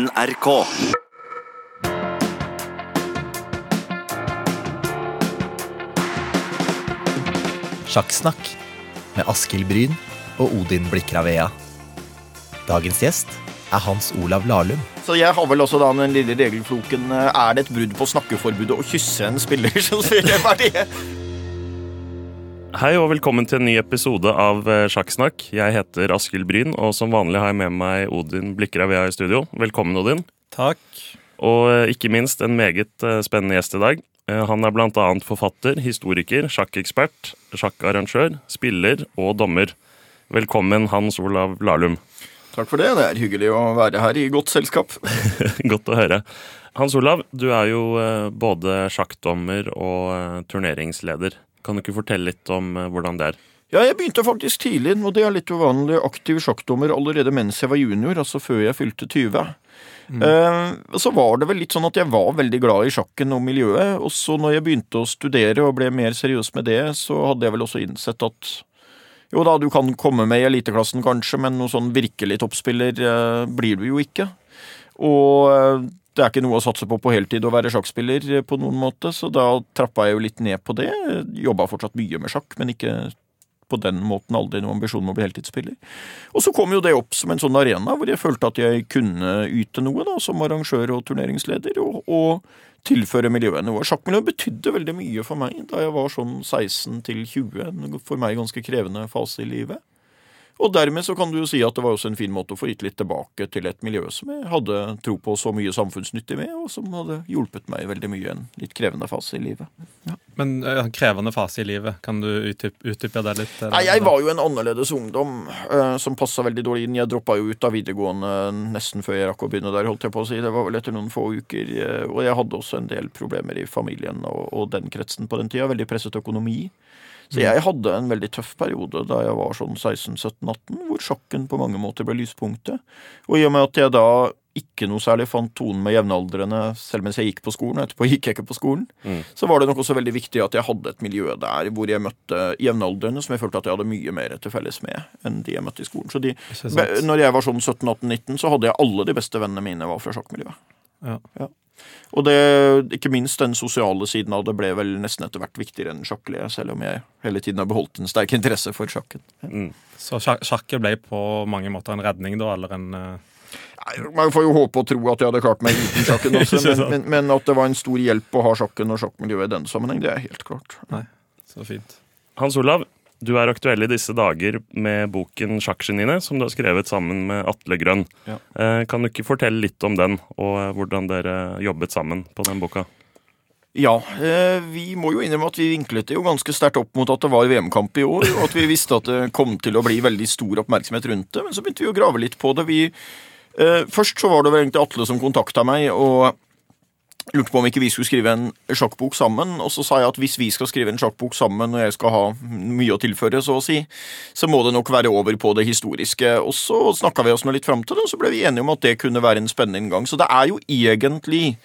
NRK. Sjakksnakk med Askild Bryn og Odin Blikravea. Dagens gjest er Hans Olav Lahlum. Så jeg har vel også da den lille regelfloken eh, Er det et brudd på snakkeforbudet å kysse en spiller? Så sier jeg bare det. Hei og velkommen til en ny episode av eh, Sjakksnakk. Jeg heter Askild Bryn, og som vanlig har jeg med meg Odin Blikravea i studio. Velkommen, Odin. Takk. Og eh, ikke minst en meget eh, spennende gjest i dag. Han er annet forfatter, historiker, sjakkekspert, sjakkarrangør, spiller og dommer. Velkommen, Hans Olav Lahlum. Takk for det. Det er hyggelig å være her i godt selskap. Godt å høre. Hans Olav, du er jo både sjakkdommer og turneringsleder. Kan du ikke fortelle litt om eh, hvordan det er? Ja, jeg begynte faktisk tidlig, og det er litt uvanlig, aktiv sjakkdommer allerede mens jeg var junior, altså før jeg fylte 20. Eh, så var det vel litt sånn at jeg var veldig glad i sjakken og miljøet, og så når jeg begynte å studere og ble mer seriøs med det, så hadde jeg vel også innsett at jo da, du kan komme med i eliteklassen kanskje, men noen sånn virkelig toppspiller eh, blir du jo ikke. Og det er ikke noe å satse på på heltid å være sjakkspiller på noen måte, så da trappa jeg jo litt ned på det. Jobba fortsatt mye med sjakk, men ikke på den måten aldri noen ambisjon om å bli heltidsspiller. Og så kom jo det opp som en sånn arena hvor jeg følte at jeg kunne yte noe da, som arrangør og turneringsleder, og, og tilføre miljøet noe. Sjakkmiljøet betydde veldig mye for meg da jeg var sånn 16 til 20, en for meg ganske krevende fase i livet. Og dermed så kan du jo si at det var også en fin måte å få gitt litt tilbake til et miljø som jeg hadde tro på så mye samfunnsnyttig med, og som hadde hjulpet meg veldig mye i en litt krevende fase i livet. Men eh, krevende fase i livet, kan du utdyp- utdype det litt? eller? Nei, jeg var jo en annerledes ungdom eh, som passa veldig dårlig inn. Jeg droppa jo ut av videregående nesten før jeg rakk å begynne der, holdt jeg på å si. Det var vel etter noen få uker. og jeg hadde også en del problemer i familien og, og den kretsen på den tida. Veldig presset økonomi. Så jeg hadde en veldig tøff periode da jeg var sånn 16-17-18, hvor sjakken på mange måter ble lyspunktet. Og i og med at jeg da ikke noe særlig fant tonen med jevnaldrende selv mens jeg gikk på skolen, etterpå gikk jeg ikke på skolen, så var det nok også veldig viktig at jeg hadde et miljø der hvor jeg møtte jevnaldrende som jeg følte at jeg hadde mye mer til felles med enn de jeg møtte i skolen. Så de, når jeg var sånn 17-18-19, så hadde jeg alle de beste vennene mine var fra sjakkmiljøet. Ja. Ja. Og det, ikke minst den sosiale siden av det ble vel nesten etter hvert viktigere enn sjakklige, selv om jeg hele tiden har beholdt en sterk interesse for sjakken. Mm. Så sjakket ble på mange måter en redning, da, eller en eh, Nei, Man får jo håpe og tro at jeg hadde klart meg uten sjakken også, men, men, men at det var en stor hjelp å ha sjakken og sjakkmiljøet i den sammenheng, det er helt klart. Så fint. Hans Olav, du er aktuell i disse dager med boken 'Sjakkgeniene', som du har skrevet sammen med Atle Grønn. Ja. Eh, Kan du ikke fortelle litt om den, og eh, hvordan dere jobbet sammen på den boka? Ja, eh, vi må jo innrømme at vi vinklet det jo ganske sterkt opp mot at det var VM-kamp i år, og at vi visste at det kom til å bli veldig stor oppmerksomhet rundt det. Men så begynte vi å grave litt på det. Vi, først så var det vel egentlig Atle som kontakta meg og lurte på om ikke vi skulle skrive en sjakkbok sammen. Og så sa jeg at hvis vi skal skrive en sjakkbok sammen, og jeg skal ha mye å tilføre, så å si, så må det nok være over på det historiske. Og så snakka vi oss nå litt fram til det, og så ble vi enige om at det kunne være en spennende inngang. Så det er jo egentlig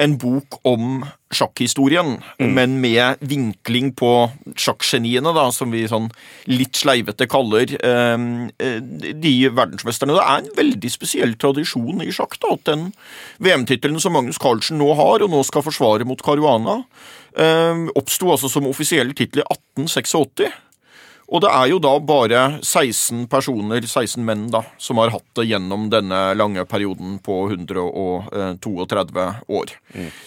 en bok om sjakkhistorien, men med vinkling på sjakkgeniene, da, som vi sånn litt sleivete kaller eh, eh, de verdensmesterne. Det er en veldig spesiell tradisjon i sjakk, da, at den VM-tittelen som Magnus Carlsen nå har, og nå skal forsvare mot Caruana, eh, oppsto altså som offisiell tittel i 1886. Og det er jo da bare 16 personer, 16 menn, da, som har hatt det gjennom denne lange perioden på 132 år.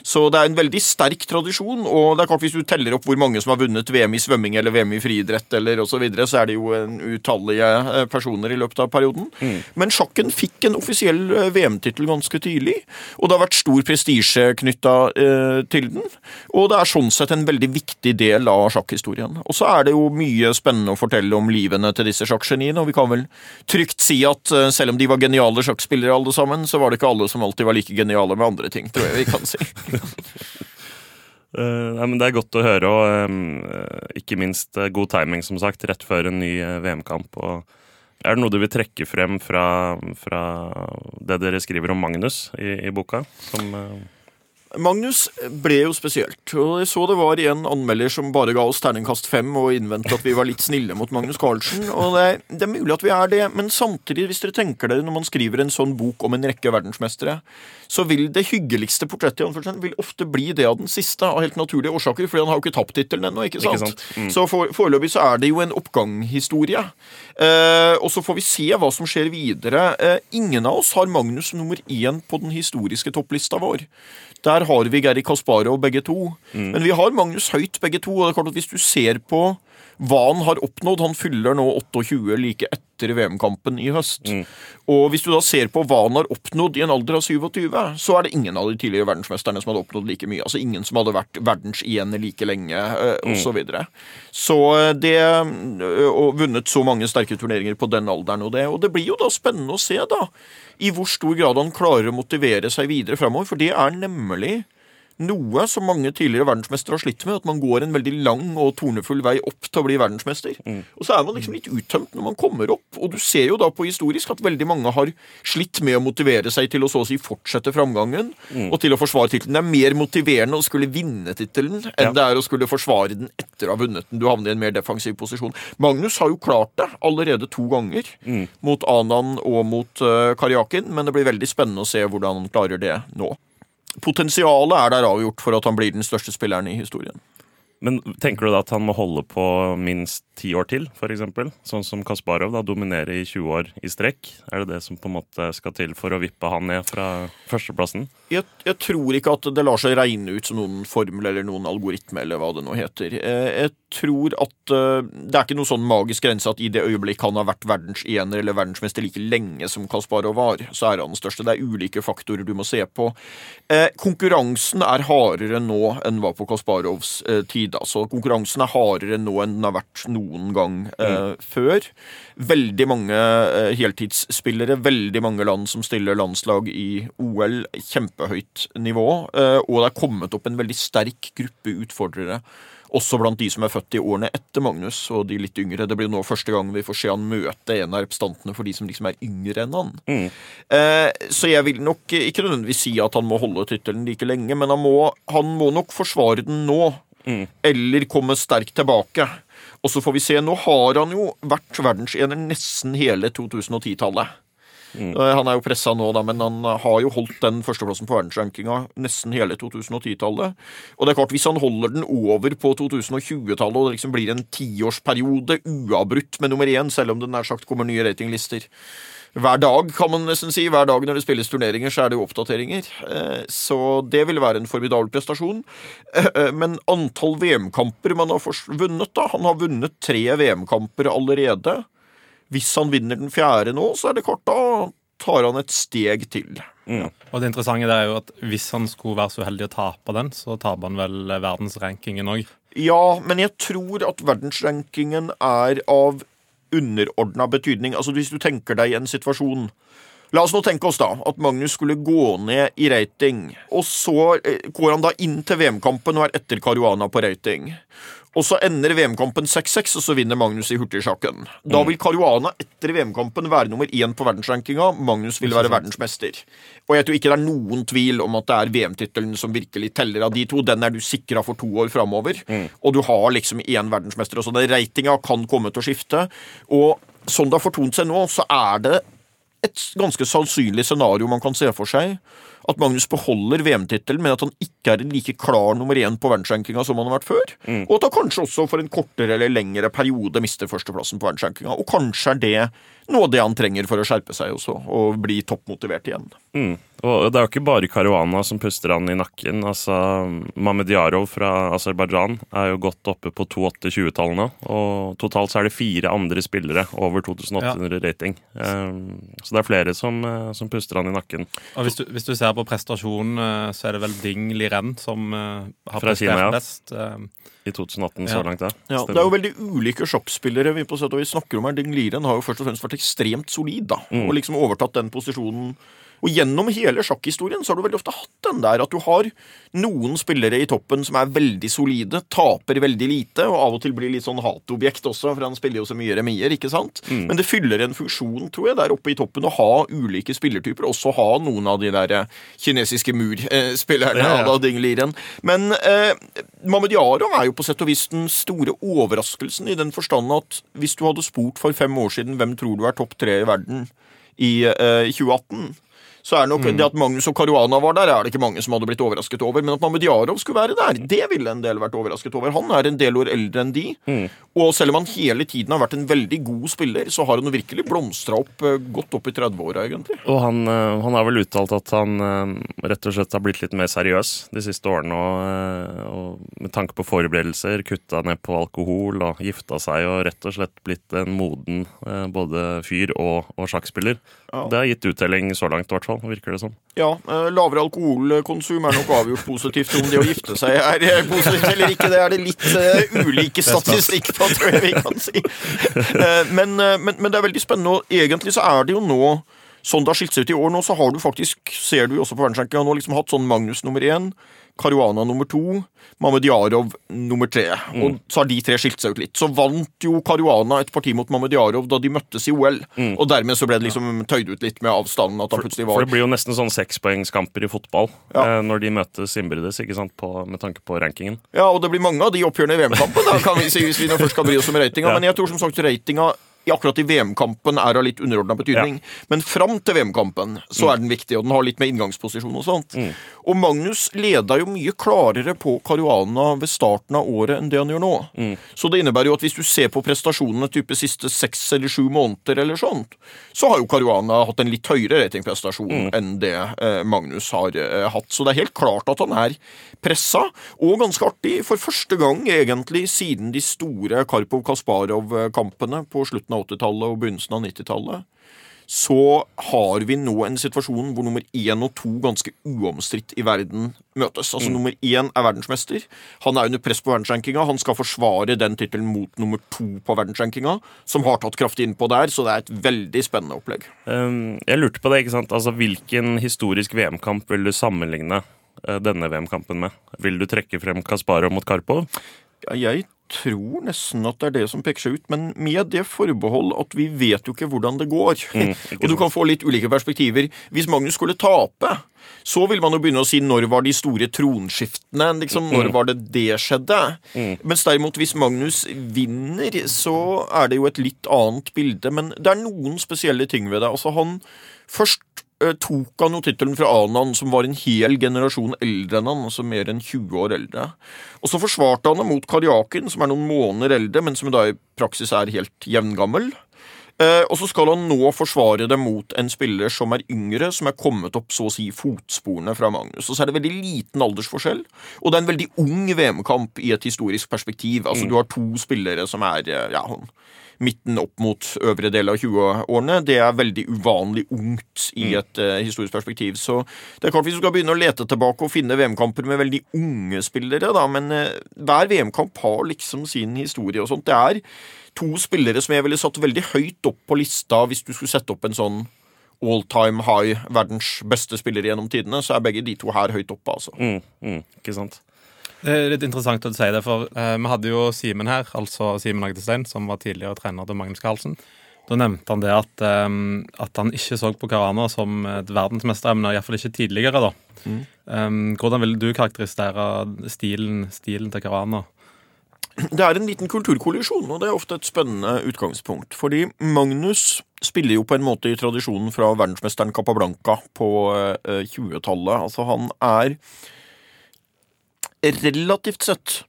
Så det er en veldig sterk tradisjon, og det er klart hvis du teller opp hvor mange som har vunnet VM i svømming eller VM i friidrett eller osv., så, videre, så er det jo en utallige eh, personer i løpet av perioden. Men sjakken fikk en offisiell eh, VM-tittel ganske tidlig, og det har vært stor prestisje knytta eh, til den. Og det er sånn sett en veldig viktig del av sjakkhistorien. Og så er det jo mye spennende fortelle om livene til disse sjakkgeniene, og vi kan vel trygt si at eh, selv om de var geniale sjakkspillere alle sammen, så var det ikke alle som alltid var like geniale med andre ting, tror jeg vi kan si. uh, nei, men Det er godt å høre, og um, ikke minst god timing, som sagt, rett før en ny VM-kamp. og Er det noe du vil trekke frem fra, fra det dere skriver om Magnus i, i boka? Som, eh, Magnus ble jo spesielt. og Jeg så det var en anmelder som bare ga oss terningkast fem og innvendte at vi var litt snille mot Magnus Carlsen. og det, det er mulig at vi er det, men samtidig, hvis dere tenker dere når man skriver en sånn bok om en rekke verdensmestere, så vil det hyggeligste portrettet vil ofte bli det av den siste, av helt naturlige årsaker, fordi han har jo ikke tapt tittelen ennå, ikke sant? Ikke sant? Mm. Så for, foreløpig så er det jo en oppganghistorie. Eh, og så får vi se hva som skjer videre. Eh, ingen av oss har Magnus nummer én på den historiske topplista vår. Der har vi Geri Kasparov begge to. Men vi har Magnus høyt begge to. Og det er klart at hvis du ser på hva han har oppnådd Han fyller nå 28 like etter VM-kampen i høst. Og hvis du da ser på hva han har oppnådd i en alder av 27, så er det ingen av de tidligere verdensmesterne som hadde oppnådd like mye. Altså ingen som hadde vært verdens igjen like lenge, eh, og så videre. Så eh, det eh, Og vunnet så mange sterke turneringer på den alderen og det. Og det blir jo da spennende å se, da, i hvor stor grad han klarer å motivere seg videre framover. For det er nemlig noe som mange tidligere verdensmestere har slitt med. At man går en veldig lang og tornefull vei opp til å bli verdensmester. Og så er man liksom litt uttømt når man kommer opp. Og du ser jo da på historisk at veldig mange har slitt med å motivere seg til å så å si fortsette framgangen og til å forsvare tittelen. Det er mer motiverende å skulle vinne tittelen enn Ja. det er å skulle forsvare den etter å ha vunnet den. Du havner i en mer defensiv posisjon. Magnus har jo klart det allerede to ganger. Mot Anan og mot uh, Karjakin, men det blir veldig spennende å se hvordan han klarer det nå. Potensialet er der avgjort for at han blir den største spilleren i historien. Men tenker du da at han må holde på minst ti år til, f.eks.? Sånn som Kasparov, da dominerer i 20 år i strekk. Er det det som på en måte skal til for å vippe han ned fra førsteplassen? Jeg, jeg tror ikke at det lar seg regne ut som noen formel eller noen algoritme eller hva det nå heter. Eh, Jeg tror at eh, det er ikke noen sånn magisk grense at i det øyeblikk han har vært verdensener eller verdensmester like lenge som Kasparov var, så er han den største. Det er ulike faktorer du må se på. Eh, Konkurransen er hardere nå enn var på Kasparovs tid. Altså, konkurransen er hardere nå enn den har vært noen gang eh, før. Veldig mange eh, heltidsspillere, veldig mange land som stiller landslag i OL. Kjempehøyt nivå. Eh, og det er kommet opp en veldig sterk gruppe utfordrere. Også blant de som er født i årene etter Magnus og de litt yngre. Det blir nå første gang vi får se han møte en av representantene for de som liksom er yngre enn han. Eh, så jeg vil nok ikke nødvendigvis si at han må holde tittelen like lenge, men han må, han må nok forsvare den nå. Eller komme sterkt tilbake. Og så får vi se. Nå har han jo vært verdensener nesten hele 2010-tallet. Mm. Han er jo pressa nå, da, men han har jo holdt den førsteplassen på verdensrankinga nesten hele 2010-tallet. Og det er klart, hvis han holder den over på 2020-tallet, og det liksom blir en tiårsperiode uavbrutt med nummer én, selv om det nær sagt kommer nye ratinglister hver dag, kan man nesten si. Hver dag når det spilles turneringer, så er det jo oppdateringer. Eh, Så det vil være en formidabel prestasjon. Eh, eh, Men antall VM-kamper man har vunnet, da Han har vunnet tre VM-kamper allerede. Hvis han vinner den fjerde nå, så er det kort. da tar han et steg til. Og det interessante er jo at hvis han skulle være så uheldig å tape den, så taper han vel verdensrankingen òg. Ja, men jeg tror at verdensrankingen er av underordna betydning. Altså Hvis du tenker deg en situasjon La oss nå tenke oss da at Magnus skulle gå ned i rating, og så eh, går han da inn til VM-kampen og er etter Caruana på rating. Og så ender VM-kampen 6-6, og så vinner Magnus i hurtigsjakken. Da vil Caruana etter VM-kampen være nummer én på verdensrankinga. Magnus vil være verdensmester. Og jeg tror ikke det er noen tvil om at det er VM-tittelen som virkelig teller av de to. Den er du sikra for to år framover. Og du har liksom én verdensmester. Så den ratinga kan komme til å skifte. Og sånn det har fortont seg nå, så er det et ganske sannsynlig scenario man kan se for seg. At Magnus beholder VM-tittelen, men at han ikke er en like klar nummer én på verdensrankinga som han har vært før. Og at han kanskje også for en kortere eller lengre periode mister førsteplassen på verdensrankinga. Og kanskje er det noe av det han trenger for å skjerpe seg også, og bli toppmotivert igjen. Mm. Og det er jo ikke bare Caruana som puster han i nakken. altså Mamedjarov fra Aserbajdsjan er jo godt oppe på 2,8-20-tallene. Og totalt så er det fire andre spillere over 2800 rating. Um, så det er flere som, eh, som puster han i nakken. Og hvis du, hvis du ser på prestasjonen, eh, så er det vel Ding Liren som eh, har Fra prestert Kina, ja. best. I 2018 Ja. så langt, ja. Ja, det er jo veldig ulike sjakkspillere vi på sett og vis snakker om her. Ding Liren har jo først og fremst vært ekstremt solid da, og liksom overtatt den posisjonen Og gjennom hele sjakkhistorien så har du veldig ofte hatt den der at du har noen spillere i toppen som er veldig solide, taper veldig lite, og av og til blir litt sånn hatobjekt også, for han spiller jo så mye remier, ikke sant? Mm. Men det fyller en funksjon, tror jeg, der oppe i toppen å ha ulike spillertyper, også ha noen av de der eh, kinesiske murspillerne Ja, ja. à Ding Liren. Men eh, Mamedjarov er jo på sett og vis den store overraskelsen, i den forstand at hvis du hadde spurt for fem år siden hvem tror du er topp tre i verden i eh, 2018 så er det nok det at Magnus og Caruana var der, er det ikke mange som hadde blitt overrasket over. Men at Mamedjarov skulle være der, det ville en del vært overrasket over. Han er en del år eldre enn de. Og selv om han hele tiden har vært en veldig god spiller, så har han virkelig blomstra opp eh, godt opp i 30-åra, egentlig. Og han, eh, han har vel uttalt at han eh, rett og slett har blitt litt mer seriøs de siste årene. Og, og med tanke på forberedelser, kutta ned på alkohol og gifta seg og rett og slett blitt en moden både fyr og, og sjakkspiller. Ja. Det har gitt uttelling så langt, i hvert fall, virker det som. Ja, eh, lavere alkoholkonsum er nok avgjort positivt. Om det å gifte seg er positivt eller ikke, det er det litt eh, ulike statistikk på, tror jeg vi kan si. Eh, men, men, men det er veldig spennende, og egentlig så er det jo nå Sånn det har skilt seg ut i år nå, så har du faktisk, ser du også på verdensrankinga nå, liksom hatt sånn Magnus nummer én, Caruana nummer to, Mamedjarov nummer tre. Og så har de tre skilt seg ut litt. Så vant jo Caruana et parti mot Mamedjarov da de møttes i OL. Og dermed så ble det liksom tøyd ut litt med avstanden. At han plutselig var... For det blir jo nesten sånn sekspoengskamper i fotball Ja. eh, når de møtes innbyrdes, ikke sant, på, med tanke på rankingen. Ja, og det blir mange av de oppgjørene i VM-kampen, hvis vi nå først skal bry oss om ratinga. Ja. Men jeg tror som sagt ratinga akkurat i VM-kampen er av litt underordna betydning. Men fram til VM-kampen så er den viktig, og den har litt med inngangsposisjon og sånt. Og Magnus leda jo mye klarere på Caruana ved starten av året enn det han gjør nå. Så det innebærer jo at hvis du ser på prestasjonene type siste seks eller sju måneder eller sånt, så har jo Caruana hatt en litt høyere ratingprestasjon enn det eh, Magnus har eh, hatt. Så det er helt klart at han er pressa, og ganske artig. For første gang egentlig siden de store Karpov-Kasparov-kampene på slutten av 80-tallet og begynnelsen av 90-tallet, så har vi nå en situasjon hvor nummer én og to ganske uomstridt i verden møtes. Altså Nummer én er verdensmester. Han er under press på verdensrankinga. Han skal forsvare den tittelen mot nummer to på verdensrankinga, som har tatt kraftig innpå der, så det er et veldig spennende opplegg. Um, jeg lurte på det, ikke sant? Altså, Hvilken historisk VM-kamp vil du sammenligne eh, denne VM-kampen med? Vil du trekke frem Kasparov mot Karpov? Ja, jeg tror nesten at det er det som peker seg ut, men med det forbehold at vi vet jo ikke hvordan det går. Mm, og du kan få litt ulike perspektiver. Hvis Magnus skulle tape, så vil man jo begynne å si når var de store tronskiftene? Liksom, Mm. når var det det skjedde? Mens derimot hvis Magnus vinner, så er det jo et litt annet bilde. Men det er noen spesielle ting ved det. Altså han Først tok han jo tittelen fra Anan, som var en hel generasjon eldre enn han, altså mer enn 20 år eldre. Og så forsvarte han det mot Karjakin, som er noen måneder eldre, men som da i praksis er helt jevngammel. Eh, og så skal han nå forsvare det mot en spiller som er yngre, som er kommet opp så å si fotsporene fra Magnus. Og så er det veldig liten aldersforskjell, og det er en veldig ung VM-kamp i et historisk perspektiv. Altså Du har to spillere som er eh, ja, midten opp mot øvre del av 20-årene. Det er veldig uvanlig ungt i et uh, historisk perspektiv. Så det er klart hvis du skal begynne å lete tilbake og finne VM-kamper med veldig unge spillere, da, men uh, hver VM-kamp har liksom sin historie og sånt. Det er to spillere som jeg ville satt veldig høyt opp på lista hvis du skulle sette opp en sånn all time high, verdens beste spillere gjennom tidene, så er begge de to her høyt oppe, altså. Mm, mm, ikke sant? Det er litt interessant å si det, for eh, vi hadde jo Simen her, altså Simen Agdestein, som var tidligere trener til Magnus Carlsen. Da nevnte han det at, um, at han ikke så på Carana som et verdensmesteremne, iallfall ikke tidligere, da. Eh, hvordan vil du karakterisere stilen, stilen til Carana? Det er en liten kulturkollisjon, og det er ofte et spennende utgangspunkt. Fordi Magnus spiller jo på en måte i tradisjonen fra verdensmesteren Capablanca på eh, 20-tallet. Altså, han er relativt sett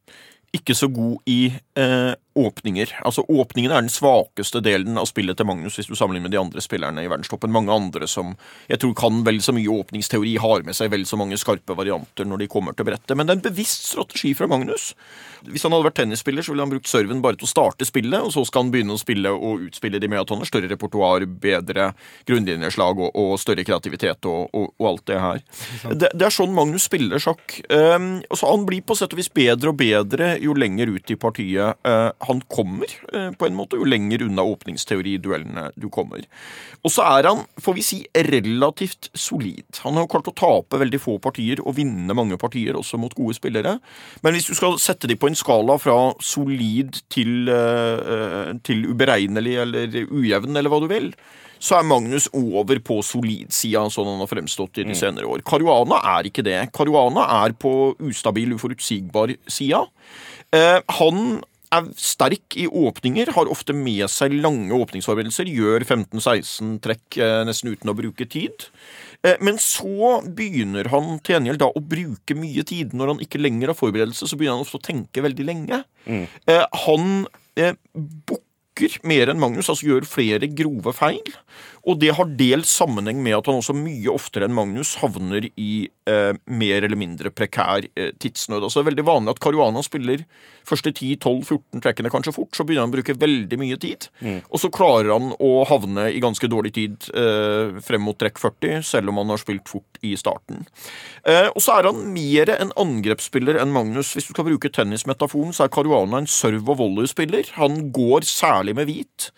ikke så god i eh, åpninger. Altså Åpningen er den svakeste delen av spillet til Magnus hvis du sammenligner med de andre spillerne i verdenstoppen. Mange andre som jeg tror kan vel så mye åpningsteori, har med seg vel så mange skarpe varianter når de kommer til brettet. Men det er en bevisst strategi fra Magnus. Hvis han hadde vært tennisspiller, så ville han brukt serven bare til å starte spillet, og så skal han begynne å spille og utspille det med at han har større repertoar, bedre grunnlinjeslag og, og større kreativitet og, og, og alt det her. Det, det er sånn Magnus spiller sjakk. Um, og så Han blir på sett og vis bedre og bedre jo lenger ut i partiet uh, han kommer, eh, på en måte, jo lenger unna åpningsteoriduellene du kommer. Og så er han, får vi si, relativt solid. Han har jo klart å tape veldig få partier og vinne mange partier også mot gode spillere. Men hvis du skal sette dem på en skala fra solid til, uh, til uberegnelig eller ujevn, eller hva du vil, så er Magnus over på solid-sida, sånn han har fremstått i de senere år. Caruana er ikke det. Caruana er på ustabil, uforutsigbar sida. Eh, han er sterk i åpninger, har ofte med seg lange åpningsforberedelser, gjør 15-16 trekk eh, nesten uten å bruke tid. Eh, men så begynner han til gjengjeld da å bruke mye tid. Når han ikke lenger har forberedelse, så begynner han ofte å tenke veldig lenge. Mm. Eh, han bukker mer enn Magnus, altså gjør flere grove feil. Og det har dels sammenheng med at han også mye oftere enn Magnus havner i eh, mer eller mindre prekær eh, tidsnød. Altså Det er veldig vanlig at Caruana spiller første 10-12-14 trekkene kanskje fort, så begynner han å bruke veldig mye tid. Mm. Og så klarer han å havne i ganske dårlig tid eh, frem mot trekk 40, selv om han har spilt fort i starten. Eh, og så er han mer en angrepsspiller enn Magnus. Hvis du skal bruke tennismetaforen, så er Caruana en serve- og volleyspiller. Han går særlig med hvit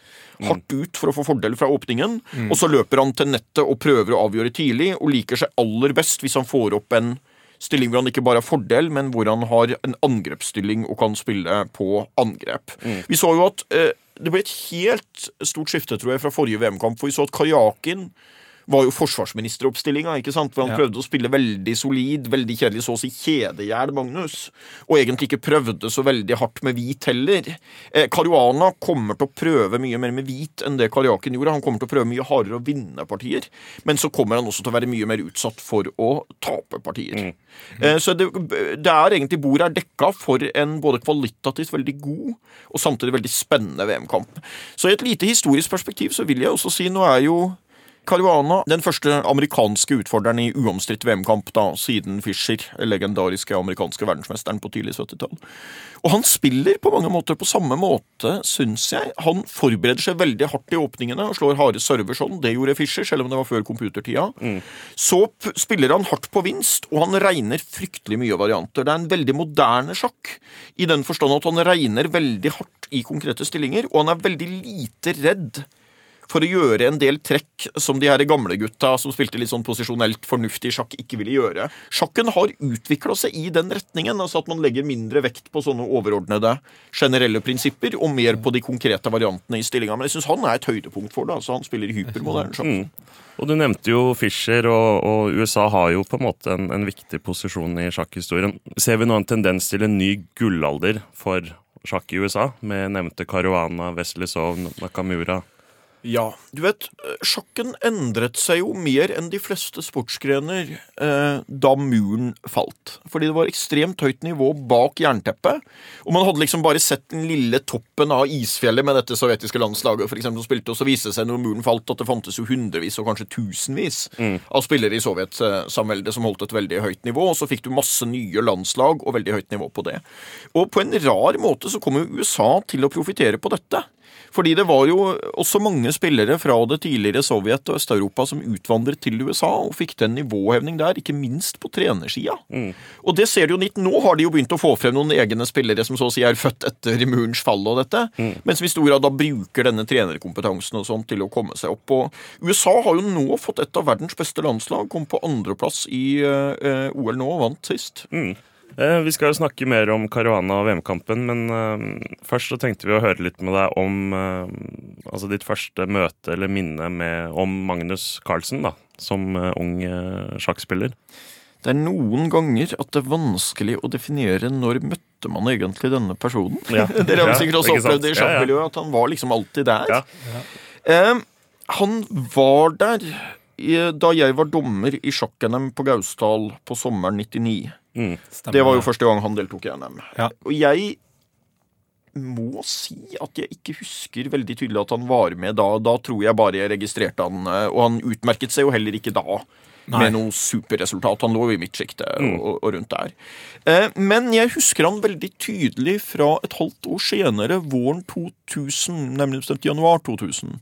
hardt ut for å få fordel fra åpningen. Mm. Og så løper han til nettet og prøver å avgjøre tidlig, og liker seg aller best hvis han får opp en stilling hvor han ikke bare har fordel, men hvor han har en angrepsstilling og kan spille på angrep. Mm. Vi så jo at eh, det ble et helt stort skifte, tror jeg, fra forrige VM-kamp, for vi så at Karjakin var jo forsvarsministeroppstillinga, ikke sant? hvor han ja. prøvde å spille veldig solid, veldig kjedelig, så å si kjedehjel Magnus. Og egentlig ikke prøvde så veldig hardt med hvit heller. Eh, Caruana kommer til å prøve mye mer med hvit enn det Karjakin gjorde. Han kommer til å prøve mye hardere å vinne partier, men så kommer han også til å være mye mer utsatt for å tape partier. Mm. Mm. Eh, så det, det, er egentlig bordet er dekka for en både kvalitativt veldig god og samtidig veldig spennende VM-kamp. Så i et lite historisk perspektiv så vil jeg også si nå er jo Caruana, den første amerikanske utfordreren i uomstridt VM-kamp da, siden Fischer, legendariske amerikanske verdensmesteren på tidlig 70-tall. Og han spiller på mange måter på samme måte, syns jeg. Han forbereder seg veldig hardt i åpningene og slår harde server sånn. Det gjorde Fischer, selv om det var før computertida. Mm. Så spiller han hardt på vinst, og han regner fryktelig mye varianter. Det er en veldig moderne sjakk, i den forstand at han regner veldig hardt i konkrete stillinger, og han er veldig lite redd for å gjøre en del trekk som de her gamle gutta som spilte litt sånn posisjonelt fornuftig sjakk, ikke ville gjøre. Sjakken har utvikla seg i den retningen, altså at man legger mindre vekt på sånne overordnede generelle prinsipper, og mer på de konkrete variantene i stillinga. Men jeg syns han er et høydepunkt for det. altså Han spiller hypermoderne sjakk. Mm. Og Du nevnte jo Fischer, og, og, USA har jo på en måte en, en viktig posisjon i sjakkhistorien. Ser vi nå en tendens til en ny gullalder for sjakk i USA, med nevnte Caruana, Wesley Sovn, Nakamura? Ja. Du vet, sjakken endret seg jo mer enn de fleste sportsgrener eh, da muren falt. Fordi det var ekstremt høyt nivå bak jernteppet. Og man hadde liksom bare sett den lille toppen av isfjellet med dette sovjetiske landslaget for eksempel, som spilte, og så viste det seg når muren falt at det fantes jo hundrevis og kanskje tusenvis mm. av spillere i Sovjetsamveldet som holdt et veldig høyt nivå. Og så fikk du masse nye landslag og veldig høyt nivå på det. Og på en rar måte så kom jo USA til å profitere på dette. Fordi det var jo også mange spillere fra det tidligere Sovjet og Øst-Europa som utvandret til USA og fikk til en nivåhevning der, ikke minst på trenersida. Mm. Og det ser du jo litt nå, har de jo begynt å få frem noen egne spillere som så å si er født etter murens fall og dette, mm. mens vi i stor grad da bruker denne trenerkompetansen og sånn til å komme seg opp. Og USA har jo nå fått et av verdens beste landslag, kom på andreplass i uh, OL nå og vant sist. Mm. Eh, vi skal jo snakke mer om Caruana og VM-kampen, men uh, først så tenkte vi å høre litt med deg om uh, altså ditt første møte eller minne med, om Magnus Carlsen da, som ung sjakkspiller. Det er noen ganger at det er vanskelig å definere når møtte man egentlig denne personen. Ja. Dere har sikkert også opplevd det i sjakkmiljøet, at han var liksom alltid der. Ja. han var der da jeg var dommer i sjakk-NM på Gausdal på sommeren 99. Mm, det var jo første gang han deltok i NM. Ja. Og jeg må si at jeg ikke husker veldig tydelig at han var med da. Da tror jeg bare jeg registrerte han, eh, og han utmerket seg jo heller ikke da. Nei. Med noe superresultat. Han lå jo i midtsjiktet mm. og, og, rundt der. Eh, men jeg husker han veldig tydelig fra et halvt år senere, våren 2000, nemlig bestemt januar 2000.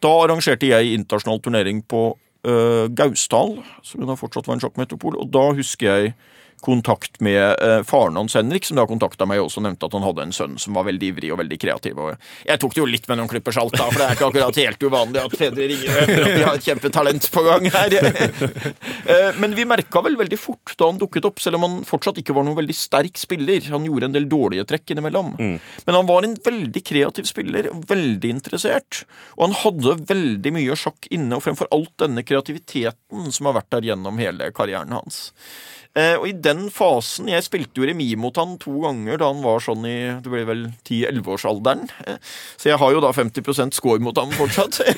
Da arrangerte jeg internasjonal turnering på uh, Gausdal, som da fortsatt var en sjakkmetropol, og da husker jeg kontakt med eh, faren hans Henrik, som da kontakta meg også og nevnte at han hadde en sønn som var veldig ivrig og veldig kreativ. Og jeg tok det jo litt med noen klipper salt, da, for det er ikke akkurat helt uvanlig at fedre ringer og at de har et kjempetalent på gang her. Eh, Men vi merka vel veldig fort da han dukket opp, selv om han fortsatt ikke var noen veldig sterk spiller. Han gjorde en del dårlige trekk innimellom. Men han var en veldig kreativ spiller, veldig interessert. Og han hadde veldig mye sjakk inne, og fremfor alt denne kreativiteten som har vært der gjennom hele karrieren hans. Eh, og i den fasen Jeg spilte jo remis mot han to ganger da han var sånn i det ble vel 10-11-årsalderen. Eh, så jeg har jo da 50% score mot ham fortsatt.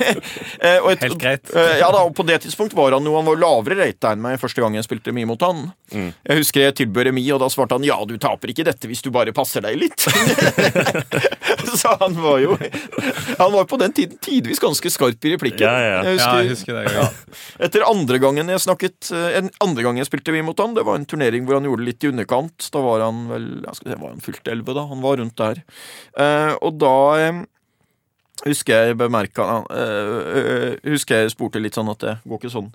Eh, og et- Helt greit. Ja da, og På det tidspunkt var han jo han var lavere rata enn meg første gang jeg spilte remis mot han. Jeg husker jeg tilbød remis, og da svarte han ja, du taper ikke dette hvis du bare passer deg litt. så han var jo Han var på den tiden tidvis ganske skarp i replikken. Ja, ja, Jeg Jeg Ja, husker, jeg husker det. Ja. etter andre gangen jeg snakket En andre gang jeg spilte remis mot han, det var en turnering hvor han gjorde det litt i underkant. Da var han vel jeg skal se, Var han fylt elleve, da? Han var rundt der. Eh, og da eh, husker jeg bemerka eh, Husker jeg spurte litt sånn at det går ikke sånn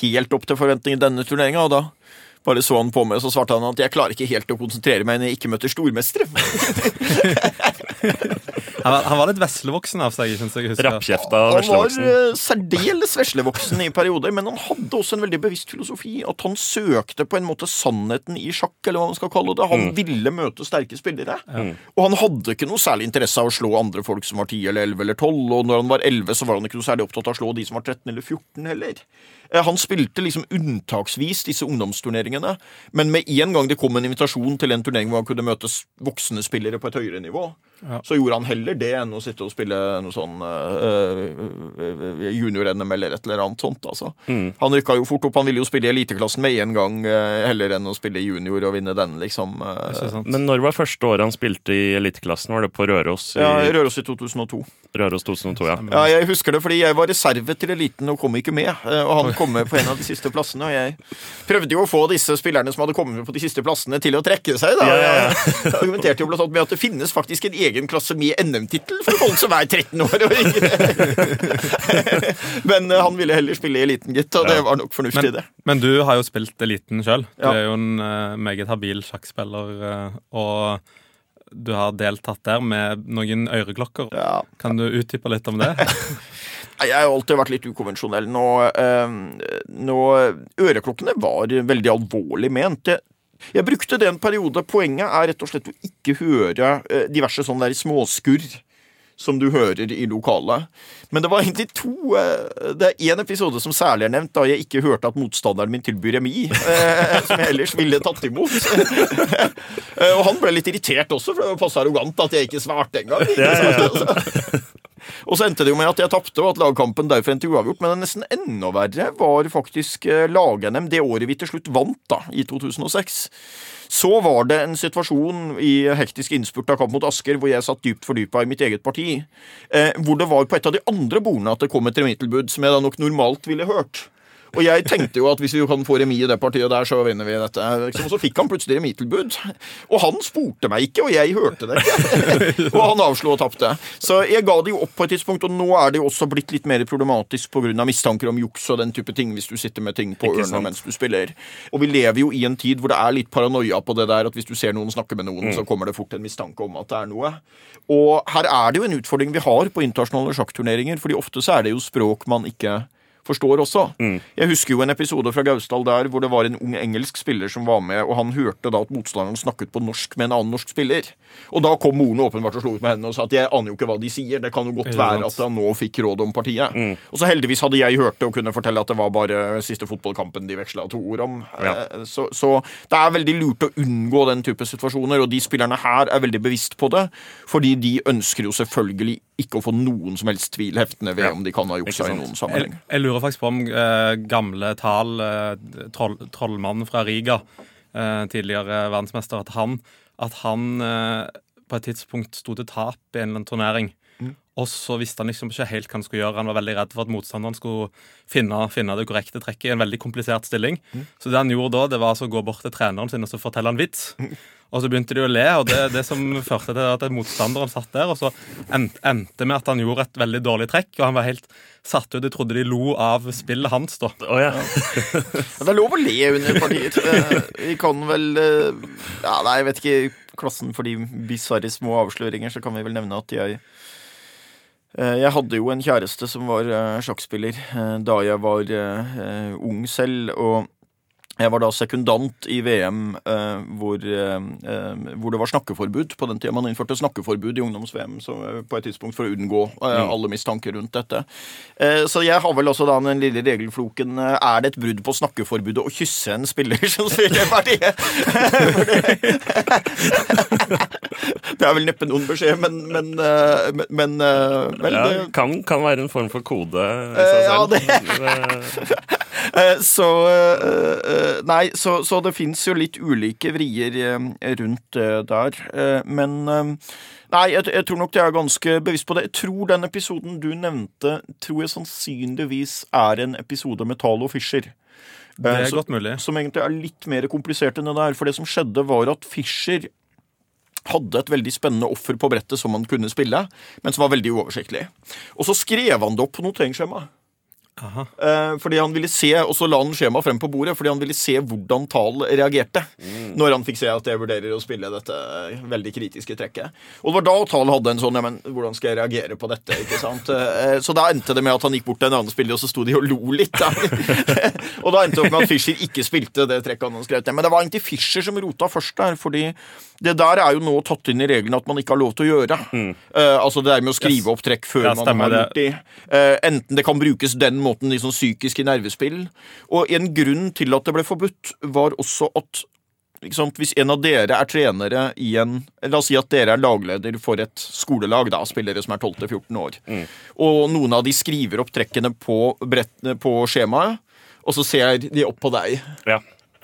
helt opp til forventning i denne turneringa, og da bare så han på meg, og så svarte han at jeg klarer ikke helt å konsentrere meg når jeg ikke møter stormestere. Han, var, han var litt veslevoksen av seg. synes jeg husker. Rappkjefta Han var veslevoksen. eh, særdeles veslevoksen i perioder, men han hadde også en veldig bevisst filosofi. At han søkte på en måte sannheten i sjakk, eller hva man skal kalle det. Han ville møte sterke spillere. Og han hadde ikke noe særlig interesse av å slå andre folk som var 10 eller 11 eller 12. Og når han var 11, så var han ikke noe særlig opptatt av å slå de som var 13 eller 14 heller. Eh, Han spilte liksom unntaksvis disse ungdomsturneringene, men med en gang det kom en invitasjon til en turnering hvor han kunne møte voksne spillere på et høyere nivå, så gjorde han heller det enn å sitte og spille noe sånn uh, junior-NM eller et eller annet sånt. Altså. Han rykka jo fort opp. Han ville jo spille i eliteklassen med en gang, uh, heller enn å spille junior og vinne den, liksom. Uh, Men når var første året han spilte i eliteklassen? Var det på Røros i ja, Røros i 2002. Røros 2002? Ja. Ja, jeg husker det fordi jeg var reserve til eliten og kom ikke med. eh, Og han kom med på en av de siste plassene. Og jeg prøvde jo å få disse spillerne som hadde kommet på de siste plassene, til å trekke seg. da. Ja, ja. Jeg argumenterte jo blant annet med at det finnes faktisk en egen klasse med NM-tittel for folk som er 13 år. Men eh, han ville heller spille i eliten, gitt, og det var nok fornuftig, Men, det. men du har jo spilt eliten sjøl. Du er jo en eh, meget habil sjakkspiller. eh, og du har deltatt der med noen øreklokker. Ja. Kan du utdype litt om det? Jeg har alltid vært litt ukonvensjonell. Nå, eh, nå Øreklokkene var veldig alvorlig ment. Jeg, jeg brukte det en periode. Poenget er rett og slett å ikke høre eh, diverse sånne der småskurr som du hører i lokalet. Men det var egentlig to eh, Det er én episode som særlig er nevnt, da jeg ikke hørte at motstanderen min tilbyr remis, eh, som jeg ellers ville tatt imot. Eh, Og han ble litt irritert også, for det var passe arrogant at jeg ikke svarte engang. ikke Og så endte det jo med at jeg tapte, og at lagkampen derfor endte uavgjort. Men det nesten enda verre var faktisk lag-NM det året vi til slutt vant, da, i 2006. Så var det en situasjon i hektisk innspurt av kamp mot Asker hvor jeg satt dypt fordypa i mitt eget parti. Eh, hvor det var på et av de andre bordene at det kom et remittilbud som jeg da nok normalt ville hørt. Og jeg tenkte jo at hvis vi kan få remis i det partiet der, så vinner vi dette. Liksom. Og så fikk han plutselig remitilbud. Og han spurte meg ikke, og jeg hørte det ikke. og han avslo og tapte. Så jeg ga det jo opp på et tidspunkt, og nå er det jo også blitt litt mer problematisk pga. mistanker om juks og den type ting, hvis du sitter med ting på ørene mens du spiller. Og vi lever jo i en tid hvor det er litt paranoia på det der at hvis du ser noen snakke med noen, så kommer det fort en mistanke om at det er noe. Og her er det jo en utfordring vi har på internasjonale sjakkturneringer, fordi ofte så er det jo språk man ikke forstår også. Jeg husker jo en episode fra Gausdal der hvor det var en ung engelsk spiller som var med, og han hørte da at motstanderen snakket på norsk med en annen norsk spiller. Og da kom moren åpenbart og slo ut med hendene og sa at jeg aner jo ikke hva de sier, det kan jo godt være at han nå fikk råd om partiet. Og så heldigvis hadde jeg hørt det og kunne fortelle at det var bare siste fotballkampen de veksla to ord om. Ja. Eh, Så, så det er veldig lurt å unngå den type situasjoner, og de spillerne her er veldig bevisst på det, fordi de ønsker jo selvfølgelig ikke å få noen som helst tvil heftende ved om de kan ha juksa i noen sammenheng. jeg lurer faktisk på om eh, gamle Tal, eh, troll, trollmannen fra Riga, eh, tidligere verdensmester, at han, at han eh, på et tidspunkt sto til tap i en eller annen turnering. Og så visste han liksom ikke helt hva han skulle gjøre. Han var veldig redd for at motstanderen skulle finne, finne det korrekte trekket i en veldig komplisert stilling. Så det han gjorde da, det var altså å gå bort til treneren sin og så fortelle en vits. Og så begynte de å le, og det, det som førte til at motstanderen satt der, og så en- endte med at han gjorde et veldig dårlig trekk, og han var helt satt ut. Jeg trodde de lo av spillet hans, da. Oh, ja. Ja, Det er lov å le under partier. Eh, Vi kan vel eh, Ja, nei, jeg vet ikke. Klassen for de bisarre små avsløringer, så kan vi vel nevne at jeg eh, jeg hadde jo en kjæreste som var eh, sjakkspiller da jeg var ung selv, og jeg var da sekundant i VM eh, hvor, eh, eh, hvor det var snakkeforbud. På den tida man innførte snakkeforbud i ungdoms-VM eh, på et tidspunkt for å unngå eh, alle mistanker rundt dette. Eh, så jeg har vel også da den lille regelfloken Er det et brudd på snakkeforbudet å kysse en spiller som spiller partiet? det er vel neppe noen beskjed, men Men, men, vel, ja kan, kan være en form for kode i seg selv. ja, det- Så eh, eh, Nei, så, så det fins jo litt ulike vrier eh, rundt der. Eh, Men eh, Nei, jeg, jeg tror nok jeg er ganske bevisst på det. Jeg tror den episoden du nevnte, tror jeg sannsynligvis er en episode med Talo Fischer. Det Eh, er så- godt mulig. Som egentlig er litt mer komplisert enn det der. For det som skjedde, var at Fischer hadde et veldig spennende offer på brettet som han kunne spille, men som var veldig uoversiktlig. Og så skrev han det opp på noteringsskjema. Aha. Eh, fordi han ville se, Og så la han skjemaet frem på bordet fordi han ville se hvordan Tal reagerte. Når han fikk se at jeg vurderer å spille dette veldig kritiske trekket. Og det var da Tal hadde en sånn ja, men hvordan skal jeg reagere på dette? ikke sant? Eh, så da endte det med at han gikk bort til en annen spiller, og så sto de og lo litt. Da. og da endte det opp med at Fischer ikke spilte det trekket han hadde skrevet ned. Men det var egentlig Fischer som rota først der, fordi det der er jo nå tatt inn i reglene at man ikke har lov til å gjøre. Eh, altså det der med å skrive opp trekk før Ja, man har det. gjort de. Uh, enten det kan brukes den måten i sånn psykiske nervespill. Og en grunn til at det ble forbudt, var også at Hvis en av dere er trenere i en La oss si at dere er lagleder for et skolelag, da, spillere som er 12-14 år, og noen av de skriver opp trekkene på, brett, på skjemaet, og så ser de opp på deg. Ja,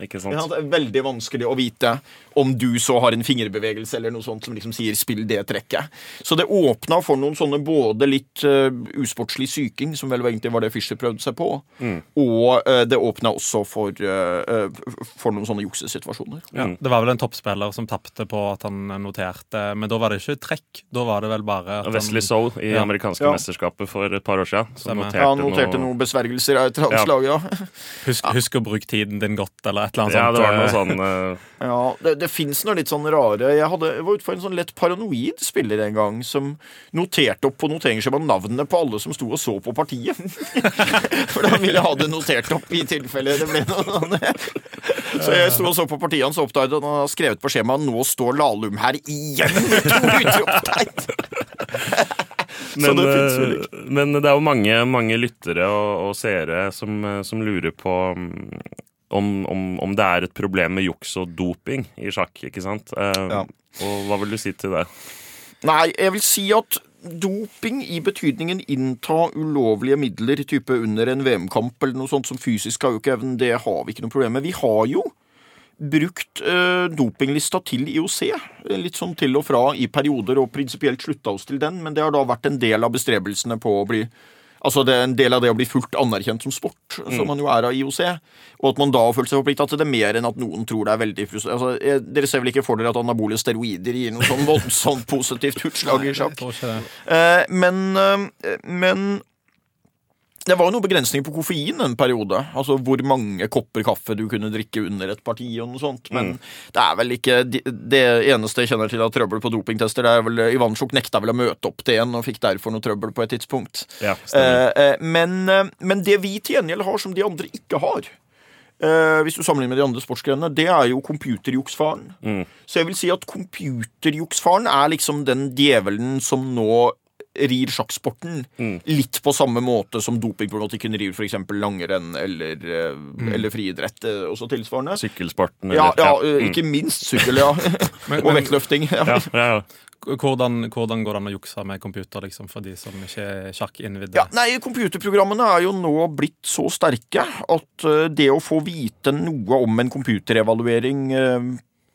ikke sant. Ja, det er veldig vanskelig å vite om du så har en fingerbevegelse eller noe sånt som liksom sier 'spill det trekket'. Så det åpna for noen sånne både litt uh, usportslig syking, som vel egentlig var det Fischer prøvde seg på, og uh, det åpna også for, eh, for noen sånne juksesituasjoner. Ja, det var vel en toppspiller som tapte på at han noterte, men da var det ikke trekk. Da var det vel bare at Wesley Soul i Ja. amerikanske Ja. mesterskapet for et par år siden. Som noterte, Ja, han noterte noe noen besvergelser av et eller annet Ja. slag, ja. husk, husk å bruke tiden din godt, eller et eller annet Ja, sånt. det var noe Eh, sånn uh... Ja, Det, det fins noe litt sånn rare Jeg, hadde, jeg var ute for en sånn lett paranoid spiller en gang som noterte opp på noteringsskjemaet navnene på alle som sto og så på partiet. For da ville jeg ha det notert opp i tilfelle det ble noe sånn. Så jeg sto og så på partiet hans og oppdaget at han har skrevet på skjemaet 'Nå står Lahlum her igjen!' med to utropstegn. Så Men, det eh, men det er jo mange, mange lyttere og, og seere som, som lurer på mm, om, om, om det er et problem med juks og doping i sjakk, ikke sant? Eh, Ja. Og hva vil du si til det? Nei, jeg vil si at doping i betydningen innta ulovlige midler, type under en VM-kamp eller noe sånt som fysisk har jo ikke evnen, det har vi ikke noe problem med. Vi har jo brukt eh, dopinglista til IOC, litt sånn til og fra i perioder, og prinsipielt slutta oss til den, men det har da vært en del av bestrebelsene på å bli Altså det er en del av det å bli fullt anerkjent som sport, som man jo er av IOC. Og at man da har følt seg forplikta til det mer enn at noen tror det er veldig frustrerende. Altså, dere ser vel ikke for dere at anabole steroider gir noe sånn voldsomt positivt utslag i sjakk? Eh, men, eh, men det var jo noen begrensninger på koffein en periode. Altså hvor mange kopper kaffe du kunne drikke under et parti og noe sånt. Men det er vel ikke de- Det eneste jeg kjenner til av trøbbel på dopingtester, det er vel Ivansjuk nekta vel å møte opp til en og fikk derfor noe trøbbel på et tidspunkt. Ja. Eh, eh, men, eh, men det vi til gjengjeld har som de andre ikke har, Uh, hvis du sammenligner med de andre sportsgrenene, det er jo computerjuksfaren. Mm. Så jeg vil si at computerjuksfaren er liksom den djevelen som nå rir sjakksporten. Mm. Litt på samme måte som dopingproblematikken rir f.eks. langrenn eller, eh, Mm. eller friidrett. eh, Også tilsvarende. Sykkelsporten Ja, ja, mm. eh, ikke minst sykkel, ja. Men- Og vektløfting. Ja. ja, ja, ja. Hvordan, hvordan går det an å jukse med computer liksom, for de som ikke er sjakkinnvidde? Ja, nei, Computerprogrammene er jo nå blitt så sterke at det å få vite noe om en computerevaluering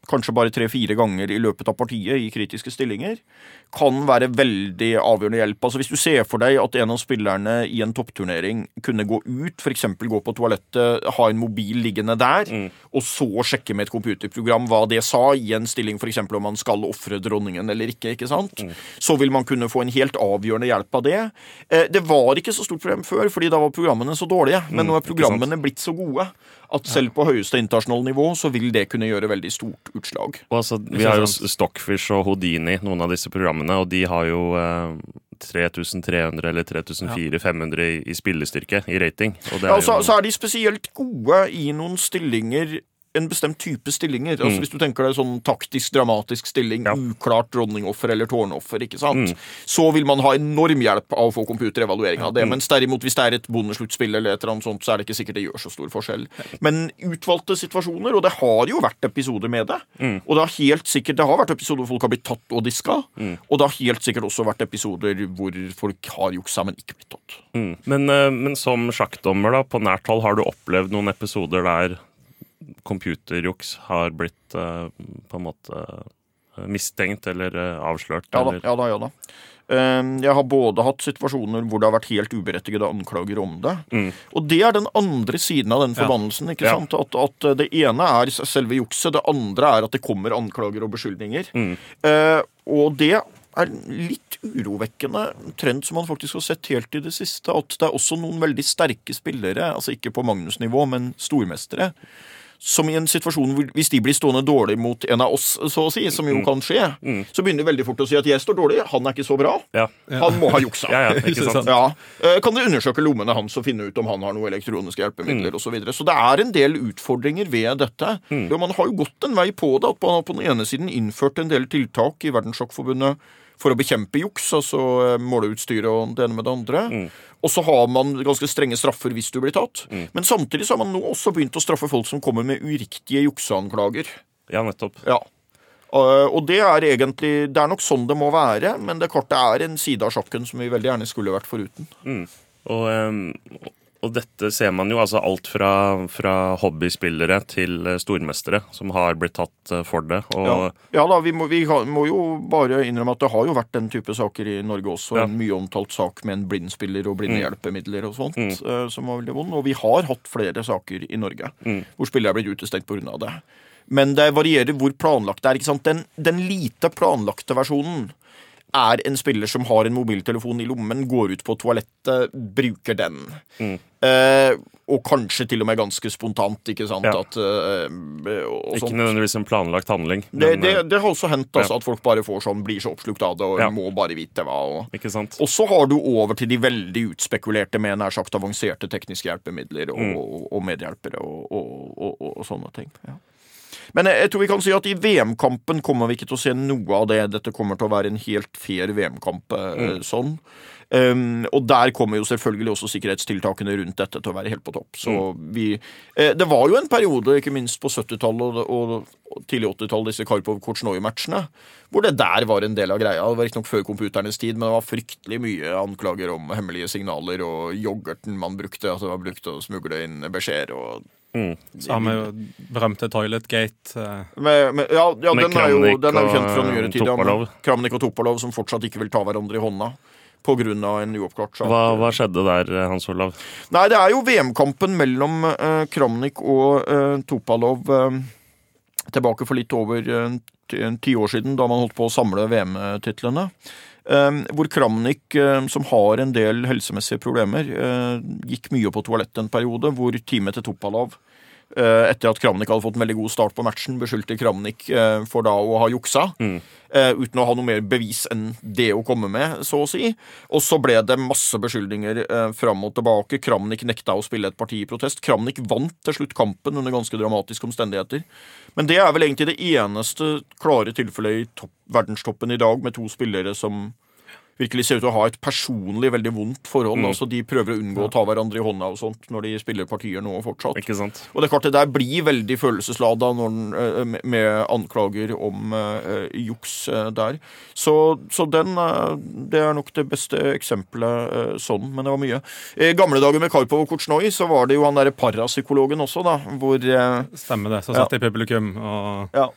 kanskje bare tre-fire ganger i løpet av partiet i kritiske stillinger, kan være veldig avgjørende hjelp. Altså Hvis du ser for deg at en av spillerne i en toppturnering kunne gå ut, f.eks. gå på toalettet, ha en mobil liggende der, og så sjekke med et computerprogram hva det sa i en stilling, f.eks. om man skal ofre dronningen eller ikke, ikke sant? så vil man kunne få en helt avgjørende hjelp av det. Eh, Det var ikke så stort problem før, fordi da var programmene så dårlige. Men nå er programmene blitt så gode at selv på høyeste internasjonale nivå så vil det kunne gjøre veldig stort utslag. Altså, vi har jo Stockfish og Houdini, noen av disse programmene, og de har jo eh, 3300 eller 3400-500 i, i spillestyrke, i rating. Og det Ja, og så, jo så er de spesielt gode i noen stillinger en bestemt type stillinger. Altså Hvis du tenker deg sånn taktisk, dramatisk stilling, Ja. uklart dronningoffer eller tårnoffer, ikke sant? så vil man ha enorm hjelp av å få computerevaluering av det. Mens derimot hvis det er et bondesluttspill, eller et eller annet sånt, så er det ikke sikkert det gjør så stor forskjell. Men utvalgte situasjoner, og det har jo vært episoder med det, og det har helt sikkert det har vært episoder hvor folk har blitt tatt og diska, og det har helt sikkert også vært episoder hvor folk har juksa, men ikke blitt tatt. mm. men, eh, men som sjakkdommer, da, på nært hold, har du opplevd noen episoder der computerjuks har blitt uh, på en måte eh, mistenkt eller eh, avslørt? Ja da, eller? ja da. ja da. Ehm, Jeg har både hatt situasjoner hvor det har vært helt uberettigede anklager om det. Og det er den andre siden av den forbannelsen. ikke Ja. sant? At, at det ene er selve jukset, det andre er at det kommer anklager og beskyldninger. Eh, og det er litt urovekkende trend som man faktisk har sett helt i det siste. At det er også noen veldig sterke spillere, altså ikke på Magnus-nivå, men stormestere, som i en situasjon hvor hvis de blir stående dårlig mot en av oss, så å si, som jo kan skje, så begynner de veldig fort å si at jeg står dårlig, han er ikke så bra, Ja. han må ha juksa. Ja, ja. Ja. Eh, Kan dere undersøke lommene hans og finne ut om han har noen elektroniske hjelpemidler Mm. osv. Så, videre. så det er en del utfordringer ved dette. Mm. Man har jo gått en vei på det. At man har på den ene siden innført en del tiltak i Verdenssjakkforbundet for å bekjempe juks, altså måleutstyret og det ene med det andre. Mm. Og så har man ganske strenge straffer hvis du blir tatt. Men samtidig så har man nå også begynt å straffe folk som kommer med uriktige jukseanklager. ja, nettopp. Ja. Uh, og det er egentlig Det er nok sånn det må være, men det kortet er en side av sjakken som vi veldig gjerne skulle vært foruten. Og, eh, og dette ser man jo, altså alt fra, fra hobbyspillere til eh, stormestere som har blitt tatt eh, for det. Ja, ja da, vi, må, vi må jo bare innrømme at det har jo vært den type saker i Norge også. Ja. En mye omtalt sak med en blindspiller og blinde hjelpemidler og sånt, uh, som var veldig vond. Og vi har hatt flere saker i Norge hvor spillere er blitt utestengt pga. det. Men det varierer hvor planlagt det er. ikke sant? Den, den lite planlagte versjonen er en spiller som har en mobiltelefon i lommen, går ut på toalettet, bruker den. Eh, og kanskje til og med ganske spontant, ikke sant? Ja. At, eh, og ikke nødvendigvis en planlagt handling. Det, men, det, det, det har også hendt altså, ja. at folk bare får sånn, blir så oppslukt av det og Ja. må bare vite hva. Og, og så har du over til de veldig utspekulerte med nær sagt avanserte tekniske hjelpemidler og, Mm. og, og medhjelpere og sånne ting. Ja. Men jeg, jeg tror vi kan si at i VM-kampen kommer vi ikke til å se noe av det. Dette kommer til å være en helt fair VM-kamp mm. sånn. Um, og der kommer jo selvfølgelig også sikkerhetstiltakene rundt dette til å være helt på topp. Så vi eh, Det var jo en periode, ikke minst på 70-tallet og, og, og tidlig 80-tall, disse Karpov-Kortsjnoj-matchene, hvor det der var en del av greia. Det var riktignok før computernes tid, men det var fryktelig mye anklager om hemmelige signaler og yoghurten man brukte. Altså det var brukt å smugle inn beskjeder og Så Samme berømte Toiletgate. eh, med, med, ja, ja Med den, er jo, den er jo kjent fra nyere tid. ja. Kramnik og Topalov som fortsatt ikke vil ta hverandre i hånda På grunn av en uoppklart sak. Hva, hva skjedde der, eh, Hans Olav? Nei, det er jo VM-kampen mellom uh, Kramnik og uh, Topalov uh, tilbake for litt over ti år siden, da man holdt på å samle VM-titlene. Hvor Kramnik, som har en del helsemessige problemer, eh, gikk mye på toalettet en periode, hvor teamet til Topalov etter at Kramnik hadde fått en veldig god start på matchen, beskyldte Kramnik eh, for da å ha juksa. Mm. uten å ha noe mer bevis enn det å komme med, så å si. Og så ble det masse beskyldninger eh, fram og tilbake. Kramnik nekta å spille et parti i protest. Kramnik vant til slutt kampen under ganske dramatiske omstendigheter. Men det er vel egentlig det eneste klare tilfellet i topp, verdenstoppen i dag, med to spillere som virkelig ser ut til å ha et personlig veldig vondt forhold. Altså De prøver å unngå å ta hverandre i hånda og sånt når de spiller partier nå fortsatt. Ikke sant? Og det er klart det der blir veldig følelseslada når den, eh, med- med anklager om uh, juks uh, der. Så, så den uh, Det er nok det beste eksempelet eh, sånn, men det var mye. I gamle dager med Karpov og Kortsjnoj så var det jo han derre parapsykologen også, da, hvor eh, Stemmer det. Så satt ja. i publikum og Ja.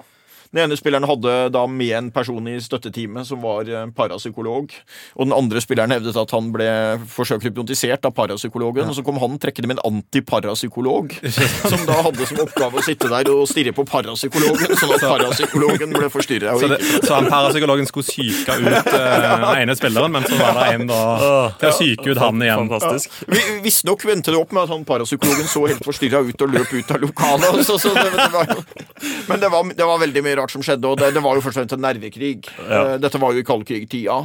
Den ene spilleren hadde da med en person i støtteteamet som var eh, parapsykolog. Og den andre spilleren hevdet at han ble forsøkt hypnotisert av parapsykologen. Og så kom han trekkende med en antiparapsykolog, som da hadde som oppgave å sitte der og stirre på parapsykologen, sånn at parapsykologen ble forstyrra. Så, det, så han parapsykologen skulle syke ut uh, den ene spilleren, men så var det en da til å syke ut han igjen. Fantastisk. Vi, Visstnok vendte det opp med at han parapsykologen så helt forstyrra ut og løp ut av lokalet. Så, så det, det var, men det var, det var veldig mye rart som skjedde, og det, det var jo først og fremst en nervekrig. Ja. Dette var jo i kaldkrigtida,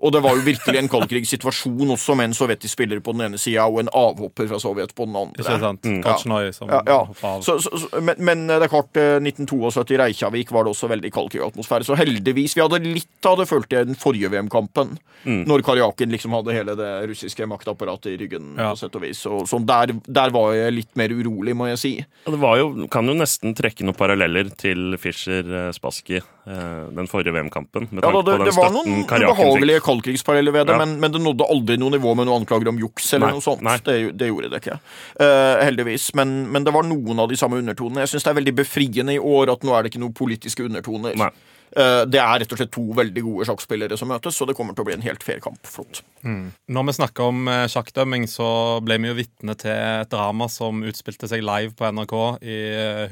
og det var jo virkelig en kaldkrigssituasjon også, med en sovjetisk spiller på den ene sida og en avhopper fra Sovjet på den andre. Ikke sant? Kachnoi som Ja, ja. av. Så, så, så, men, men det er klart, eh, 1972 i Reykjavik var det også veldig kaldkrigatmosfære. Så heldigvis Vi hadde litt av det, følte jeg, i den forrige VM-kampen. Når Karjakin liksom hadde hele det russiske maktapparatet i ryggen. Ja. på sett og vis. Så, så der, der var jeg litt mer urolig, må jeg si. Ja, Det var jo, kan jo nesten trekke noen paralleller til Fischer-Spassky, den forrige VM-kampen. Med Ja, da, det, på den det var noen ubehagelige kaldkrigsparalleller ved det, Ja. men, men det nådde aldri noe nivå med noen anklager om juks eller Nei, noe sånt. Det, det gjorde det ikke. uh, heldigvis. Men, men det var noen av de samme undertonene. Jeg syns det er veldig befriende i år at nå er det ikke noen politiske undertoner. Nei. Eh, det er rett og slett to veldig gode sjakkspillere som møtes, så det kommer til å bli en helt fair kamp. Flott. Når vi snakker om eh, sjakkdømming, så ble vi jo vitne til et drama som utspilte seg live på NRK i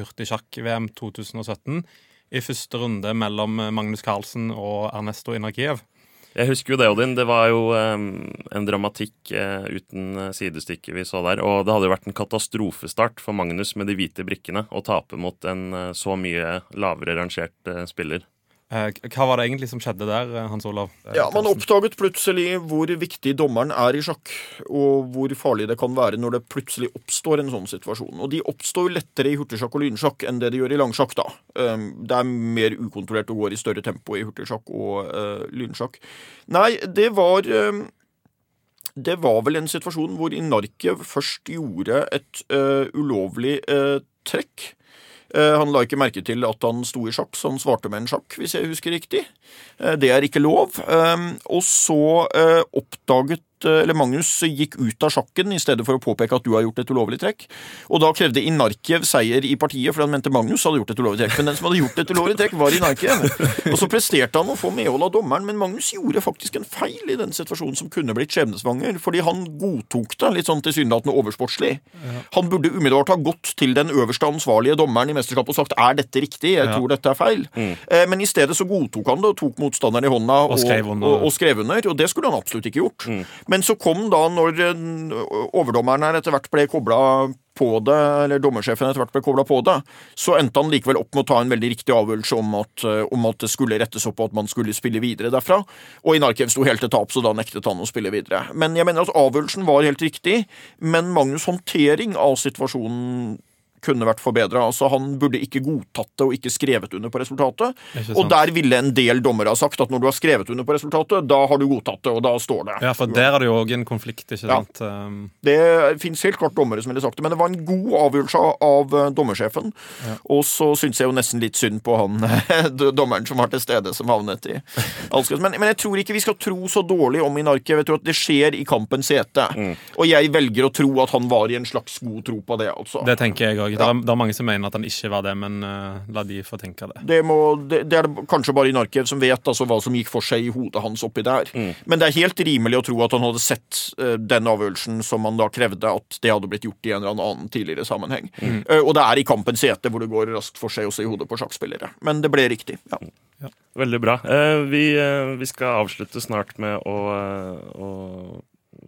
Hurtig hurtigsjakk-VM 2017. I første runde mellom Magnus Carlsen og Ernesto Inakiev. Jeg husker jo det, Odin. Det var jo um, en dramatikk uh, uten eh, sidestykke vi så der. Og det hadde jo vært en katastrofestart for Magnus med de hvite brikkene å tape mot en uh, så mye lavere rangert uh, spiller. Eh, Hva var det egentlig som skjedde der, eh, Hans Olav? Eh, Ja, Man oppdaget plutselig hvor viktig dommeren er i sjakk, og hvor farlig det kan være når det plutselig oppstår en sånn situasjon. Og de oppstår jo lettere i hurtigsjakk og lynsjakk enn det de gjør i langsjakk. da. Um, Det er mer ukontrollert og går i større tempo i hurtigsjakk og uh, lynsjakk. Nei, det var um, det var vel en situasjon hvor Inarkiev først gjorde et uh, ulovlig uh, trekk. Eh, han la ikke merke til at han sto i sjakk, så han svarte med en sjakk, hvis jeg husker riktig. Eh, det er ikke lov. Eh, og så oppdaget eller Magnus gikk ut av sjakken i stedet for å påpeke at du har gjort et ulovlig trekk. Og da krevde Inarkiev seier i partiet, for han mente Magnus hadde gjort et ulovlig trekk. Men den som hadde gjort et ulovlig trekk, var Inarkiev. Og så presterte han å få medhold av dommeren, men Magnus gjorde faktisk en feil i den situasjonen som kunne blitt skjebnesvanger, fordi han godtok det litt sånn tilsynelatende oversportslig. Han burde umiddelbart ha gått til den øverste ansvarlige dommeren i mesterskapet og sagt er dette riktig, jeg tror dette er feil. Eh, Men i stedet så godtok han det og tok motstanderen i hånda Og skrev under. og, og skrev under, og det skulle han absolutt ikke gjort. Men så kom da, når eh, overdommeren her etter hvert ble kobla på det, eller dommersjefen etter hvert ble kobla på det, så endte han likevel opp med å ta en veldig riktig avgjørelse om at, eh, om at det skulle rettes opp, og at man skulle spille videre derfra. Og Inarkiev sto helt til tap, så da nektet han å spille videre. Men jeg mener at avgjørelsen var helt riktig, men Magnus' håndtering av situasjonen kunne vært forbedra. Altså, han burde ikke godtatt det og ikke skrevet under på resultatet. Og der ville en del dommere ha sagt at når du har skrevet under på resultatet, da har du godtatt det, og da står det. Ja, for der er det jo òg en konflikt, ikke Ja. sant? Ja, Det fins helt klart dommere som ville sagt det, men det var en god avgjørelse av- dommersjefen. Ja. Og så syns jeg jo nesten litt synd på han dommeren som var til stede, som havnet i Alskes. Men, men jeg tror ikke vi skal tro så dårlig om Inarki. Jeg tror at det skjer i kampens hete. Og jeg velger å tro at han var i en slags god tro på det, altså. det tenker jeg òg. Det, er- det er mange som mener at han ikke var det, men uh, la de få tenke det. Det, må, det, det er kanskje bare Inarkiev som vet altså, hva som gikk for seg i hodet hans oppi der. Men det er helt rimelig å tro at han hadde sett uh, den avgjørelsen som han da krevde, at det hadde blitt gjort i en eller annen tidligere sammenheng. Eh, og det er i kampens hete hvor det går raskt for seg også i hodet på sjakkspillere. Men det ble riktig. ja. Veldig bra. Eh, vi, eh, vi skal avslutte snart med å, å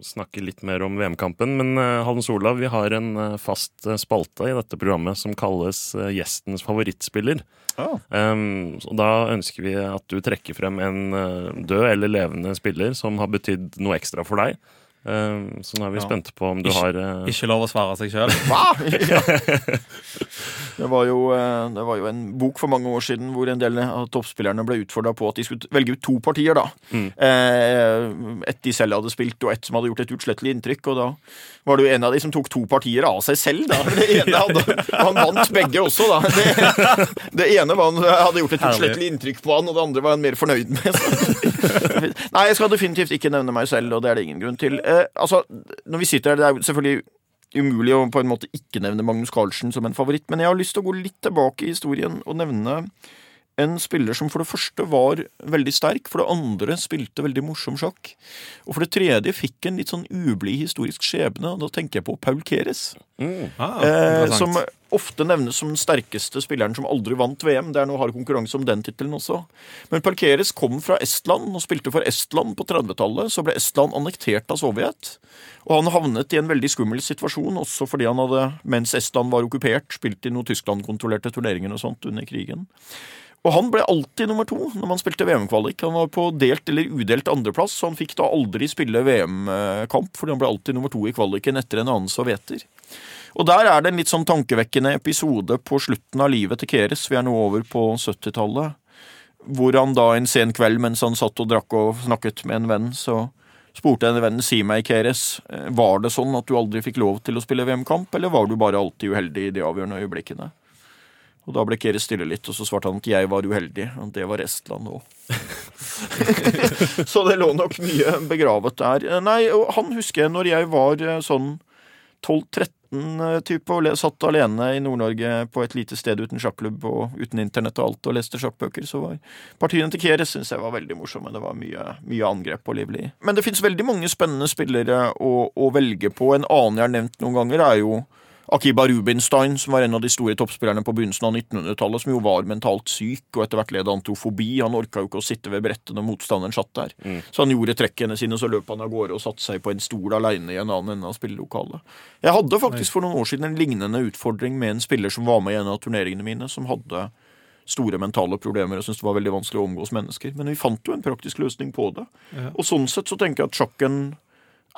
snakke litt mer om VM-kampen. Men eh, Hans Olav, vi har en eh, fast eh, spalte i dette programmet som kalles Gjestens favorittspiller. Oh. Um, da ønsker vi at du trekker frem en død eller levende spiller som har betydd noe ekstra for deg. Um, så nå er vi Ja. spente på om du Ikke- har uh... Ikke lov å svare seg sjøl. Hva?! Ja. Det, var jo, eh, det var jo en bok for mange år siden hvor en del av toppspillerne ble utfordra på at de skulle velge ut to partier. da. Eh, Et de selv hadde spilt, og et som hadde gjort et utslettelig inntrykk. og Da var det jo en av de som tok to partier av seg selv. da. Det ene hadde, Han vant begge også, da. Det, det ene var han hadde gjort et utslettelig inntrykk på han, og det andre var han mer fornøyd med. Nei, jeg skal definitivt ikke nevne meg selv, og det er det ingen grunn til. Eh, altså, når vi sitter her, Det er selvfølgelig umulig å på en måte ikke nevne Magnus Carlsen som en favoritt, men jeg har lyst til å gå litt tilbake i historien og nevne en spiller som for det første var veldig sterk, for det andre spilte veldig morsom sjakk, og for det tredje fikk en litt sånn ublid historisk skjebne, og da tenker jeg på Paul Keres. Ah, Eh, som ofte nevnes som den sterkeste spilleren som aldri vant VM. Det er noe hard konkurranse om den tittelen også. Men Paul Keres kom fra Estland og spilte for Estland på 30-tallet. Så ble Estland annektert av Sovjet. Og han havnet i en veldig skummel situasjon, også fordi han hadde, mens Estland var okkupert, spilt i noen Tyskland-kontrollerte turneringer og sånt under krigen. Og han ble alltid nummer to når man spilte VM-kvalik. Han var på delt eller udelt andreplass, så han fikk da aldri spille VM-kamp, fordi han ble alltid nummer to i kvaliken etter en annen sovjeter. Og der er det en litt sånn tankevekkende episode på slutten av livet til Keres. Vi er nå over på 70-tallet. Hvor han da en sen kveld mens han satt og drakk og snakket med en venn, så spurte en venn si meg, Keres, eh, var det sånn at du aldri fikk lov til å spille VM-kamp, eller var du bare alltid uheldig i de avgjørende øyeblikkene? Og da ble Keres stille litt, og så svarte han at jeg var uheldig. Og det var Estland òg. så det lå nok mye begravet der. Eh, Nei, og han husker jeg når jeg var eh, sånn 12-13 type og satt alene i Nord-Norge på et lite sted uten sjakklubb og uten internett og alt og leste sjakkbøker, så var partiene til Keres syns jeg var veldig morsomme. Det var mye, mye angrep og livlig. Men det fins veldig mange spennende spillere å, å velge på. En annen jeg har nevnt noen ganger, er jo Akiba Rubinstein, som var en av de store toppspillerne på begynnelsen av 1900-tallet, som jo var mentalt syk og etter hvert led antrofobi. Han orka jo ikke å sitte ved brettet når motstanderen satt der. Så han gjorde trekkene sine, så løp han av gårde og satte seg på en stol aleine i en annen ende av spillelokalet. Jeg hadde faktisk for noen år siden en lignende utfordring med en spiller som var med i en av turneringene mine, som hadde store mentale problemer og syntes det var veldig vanskelig å omgås mennesker. Men vi fant jo en praktisk løsning på det. Og sånn sett så tenker jeg at sjakken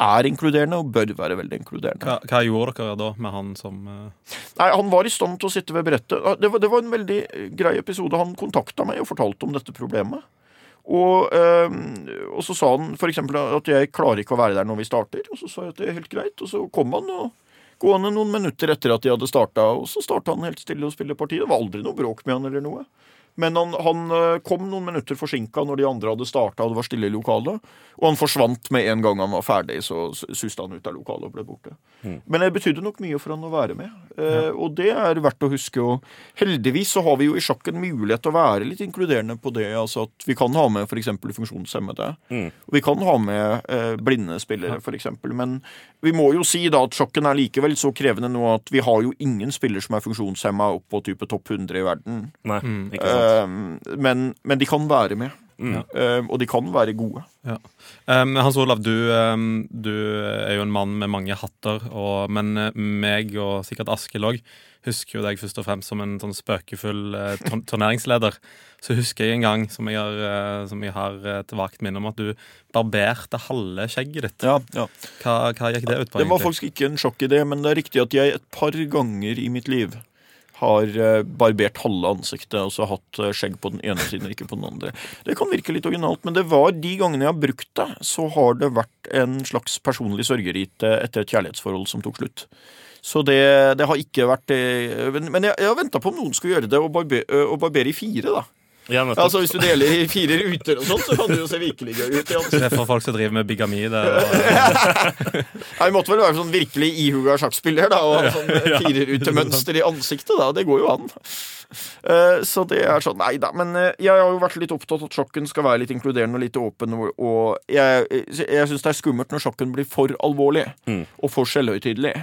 er inkluderende og bør være veldig inkluderende. Hva, hva gjorde dere da med han som uh... Nei, Han var i stand til å sitte ved brettet. Det var, det var en veldig eh, grei episode. Han kontakta meg og fortalte om dette problemet. Og, øh, og så sa han f.eks. at jeg klarer ikke å være der når vi starter. Og så sa jeg at det er helt greit. Og så kom han og gående noen minutter etter at de hadde starta, og så starta han helt stille og spille parti. Det var aldri noe bråk med han eller noe. Men han, han eh, kom noen minutter forsinka når de andre hadde starta og det var stille i lokalet. Og han forsvant med en gang han var ferdig, så suste han ut av lokalet og ble borte. Men det betydde nok mye for han å være med, eh, og det er verdt å huske. Og heldigvis så har vi jo i sjakken mulighet til å være litt inkluderende på det. altså at Vi kan ha med f.eks. funksjonshemmede. Og vi kan ha med eh, blinde spillere, f.eks. Men vi må jo si da at sjakken er likevel så krevende nå at vi har jo ingen spiller som er funksjonshemma opp på type topp 100 i verden. Nei, ikke sant. Eh, men, men de kan være med. Eh, og de kan være gode. Ja. Um, Hans Olav, du, um, du er jo en mann med mange hatter, og, men uh, meg og sikkert Askild òg husker jo deg først og fremst som en sånn spøkefull uh, tur- turneringsleder. Så husker jeg en gang, som jeg har, uh, som jeg har et vagt minne om, at du barberte halve skjegget ditt. Ja, ja. Hva, hva gikk det ut på? Det var egentlig? faktisk ikke en sjokkidé, men det er riktig at jeg et par ganger i mitt liv har eh, barbert halve ansiktet og så hatt eh, skjegg på den ene siden og ikke på den andre. Det kan virke litt originalt, men det var de gangene jeg har brukt det, så har det vært en slags personlig sørgerite etter et kjærlighetsforhold som tok slutt. Så det, det har ikke vært det. Men men jeg, jeg har venta på om noen skulle gjøre det, og, barbe, eh, og barbere i fire, da. Ja. Altså Hvis du deler i fire ruter og sånt, så kan det jo se virkelig gøy ut. Det er for folk som driver med bigami. Det, og, Nei, måtte vel være sånn virkelig ihuga sjakkspiller da, og ha sånn firerutemønster i ansiktet. da, Det går jo an. Eh, Så det er sånn, nei da. Men eh, jeg har jo vært litt opptatt av at sjokken skal være litt inkluderende og litt åpen. Og- jeg, jeg syns det er skummelt når sjokken blir for alvorlig og for selvhøytidelig.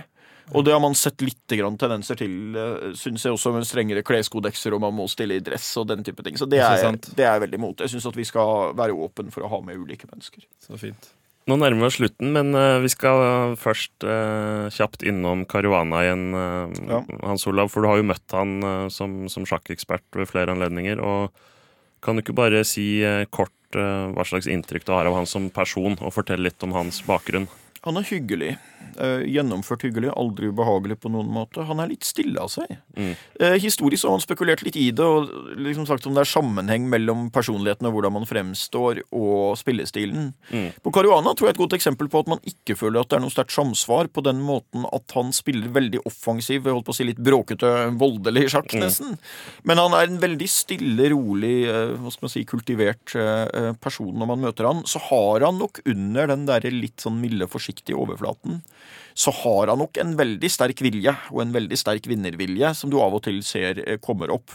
Og det har man sett litt grann tendenser til, syns jeg også, med strengere kleskodekser, og man må stille i dress og den type ting. Så det er, det er jeg veldig imot. Jeg syns at vi skal være åpen for å ha med ulike mennesker. så fint. Nå nærmer vi oss slutten, men eh, vi skal eh, først eh, kjapt innom Caruana igjen, eh, Ja. Hans Olav. For du har jo møtt han eh, som, som sjakkekspert ved flere anledninger. Og kan du ikke bare si eh, kort eh, hva slags inntrykk du har av han som person, og fortelle litt om hans bakgrunn? Han er hyggelig. eh, gjennomført hyggelig, aldri ubehagelig på noen måte. Han er litt stille av seg. Mm. Eh, historisk har han spekulert litt i det, og liksom sagt om det er sammenheng mellom personligheten og hvordan man fremstår, og spillestilen. Mm. På Caruana tror jeg et godt eksempel på at man ikke føler at det er noe sterkt samsvar, på den måten at han spiller veldig offensiv, jeg holdt på å si litt bråkete, voldelig sjakk, nesten. Men han er en veldig stille, rolig, eh, hva skal man si, kultivert eh, eh, person når man møter han. Så har han nok under den derre litt sånn milde, forsiktige overflaten så har han nok en veldig sterk vilje, og en veldig sterk vinnervilje, som du av og til ser eh, kommer opp.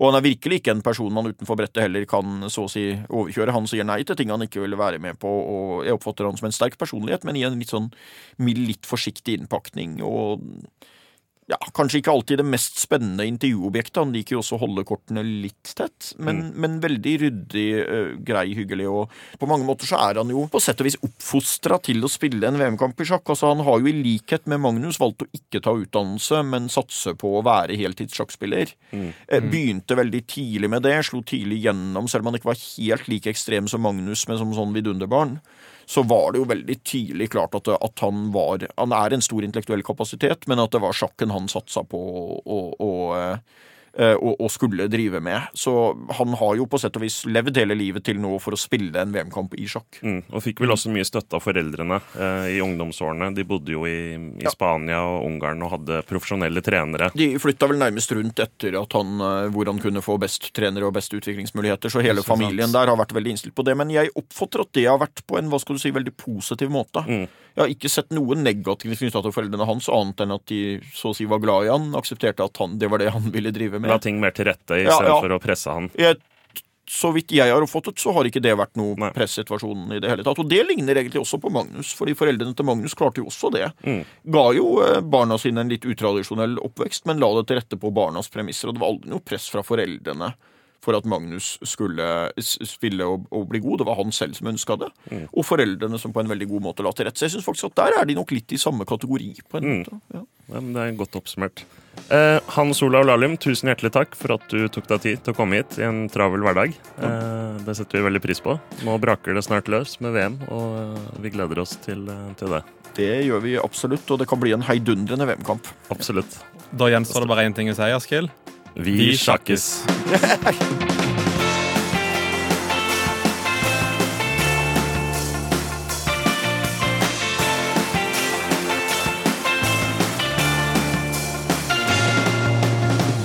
Og han er virkelig ikke en person man utenfor brettet heller kan så å si overkjøre. Han sier nei til ting han ikke vil være med på, og jeg oppfatter han som en sterk personlighet, men i en litt sånn mild, litt forsiktig innpakning. og ja, kanskje ikke alltid det mest spennende intervjuobjektet. Han liker jo også å holde kortene litt tett, men, Mm. men veldig ryddig, grei, hyggelig. Og på mange måter så er han jo på sett og vis oppfostra til å spille en VM-kamp i sjakk. Altså Han har jo i likhet med Magnus valgt å ikke ta utdannelse, men satse på å være heltidssjakkspiller. Mm. Eh, Begynte veldig tidlig med det, slo tidlig gjennom, selv om han ikke var helt like ekstrem som Magnus, men som sånn vidunderbarn så var det jo veldig tydelig klart at, at han var Han er en stor intellektuell kapasitet, men at det var sjakken han satsa på å- å- å, eh, å- å skulle drive med. Så han har jo på sett og vis levd hele livet til nå for å spille en VM-kamp i sjakk. Mm, og fikk vel også mye støtte av foreldrene eh, i ungdomsårene. De bodde jo i, i Ja. Spania og Ungarn og hadde profesjonelle trenere. De flytta vel nærmest rundt etter at han, eh, hvor han kunne få best trenere og best utviklingsmuligheter, så hele familien der har vært veldig innstilt på det. Men jeg oppfatter at det har vært på en hva skal du si, veldig positiv måte. Mm. Jeg har ikke sett noe negativt knytta til foreldrene hans, annet enn at de så å si var glad i han, aksepterte at han, det var det han ville drive med. La ting mer til rette Ja, istedenfor ja. å presse han. Jeg, så vidt jeg har oppfattet, så har ikke det vært noe Nei. i det hele tatt. Og det ligner egentlig også på Magnus, fordi foreldrene til Magnus klarte jo også det. Mm. Ga jo eh, barna sine en litt utradisjonell oppvekst, men la det til rette på barnas premisser. Og det var aldri noe press fra foreldrene for at Magnus skulle spille og, og bli god. Det var han selv som ønska det. Mm. Og foreldrene som på en veldig god måte la til rette. Så jeg synes faktisk at der er de nok litt i samme kategori, på en Mm. måte. Ja. Ja, men det er godt oppsummert. Eh, Hans Olav Lahlum, tusen hjertelig takk for at du tok deg tid til å komme hit i en travel hverdag. Eh, det setter vi veldig pris på. Nå braker det snart løs med VM, og eh, vi gleder oss til, eh, til det. Det gjør vi absolutt, og det kan bli en heidundrende VM-kamp. Absolutt. Da gjenstår det bare én ting å si, Askild. Vi sjakkes.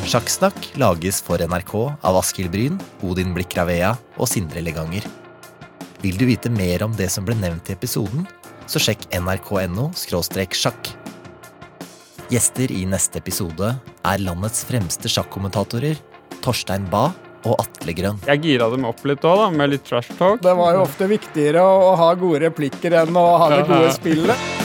Sjakksnakk lages for NRK av Askild Bryn, Odin Blikk-Ravea og Sindre Leganger. Vil du vite mer om det som ble nevnt i episoden, så sjekk nrk.no sjakk. Gjester i neste episode er landets fremste sjakkommentatorer Torstein Bae og Atle Grønn. Jeg gira dem opp litt òg, med litt trash talk. Det var jo ofte viktigere å ha gode replikker enn å ha det gode spillet.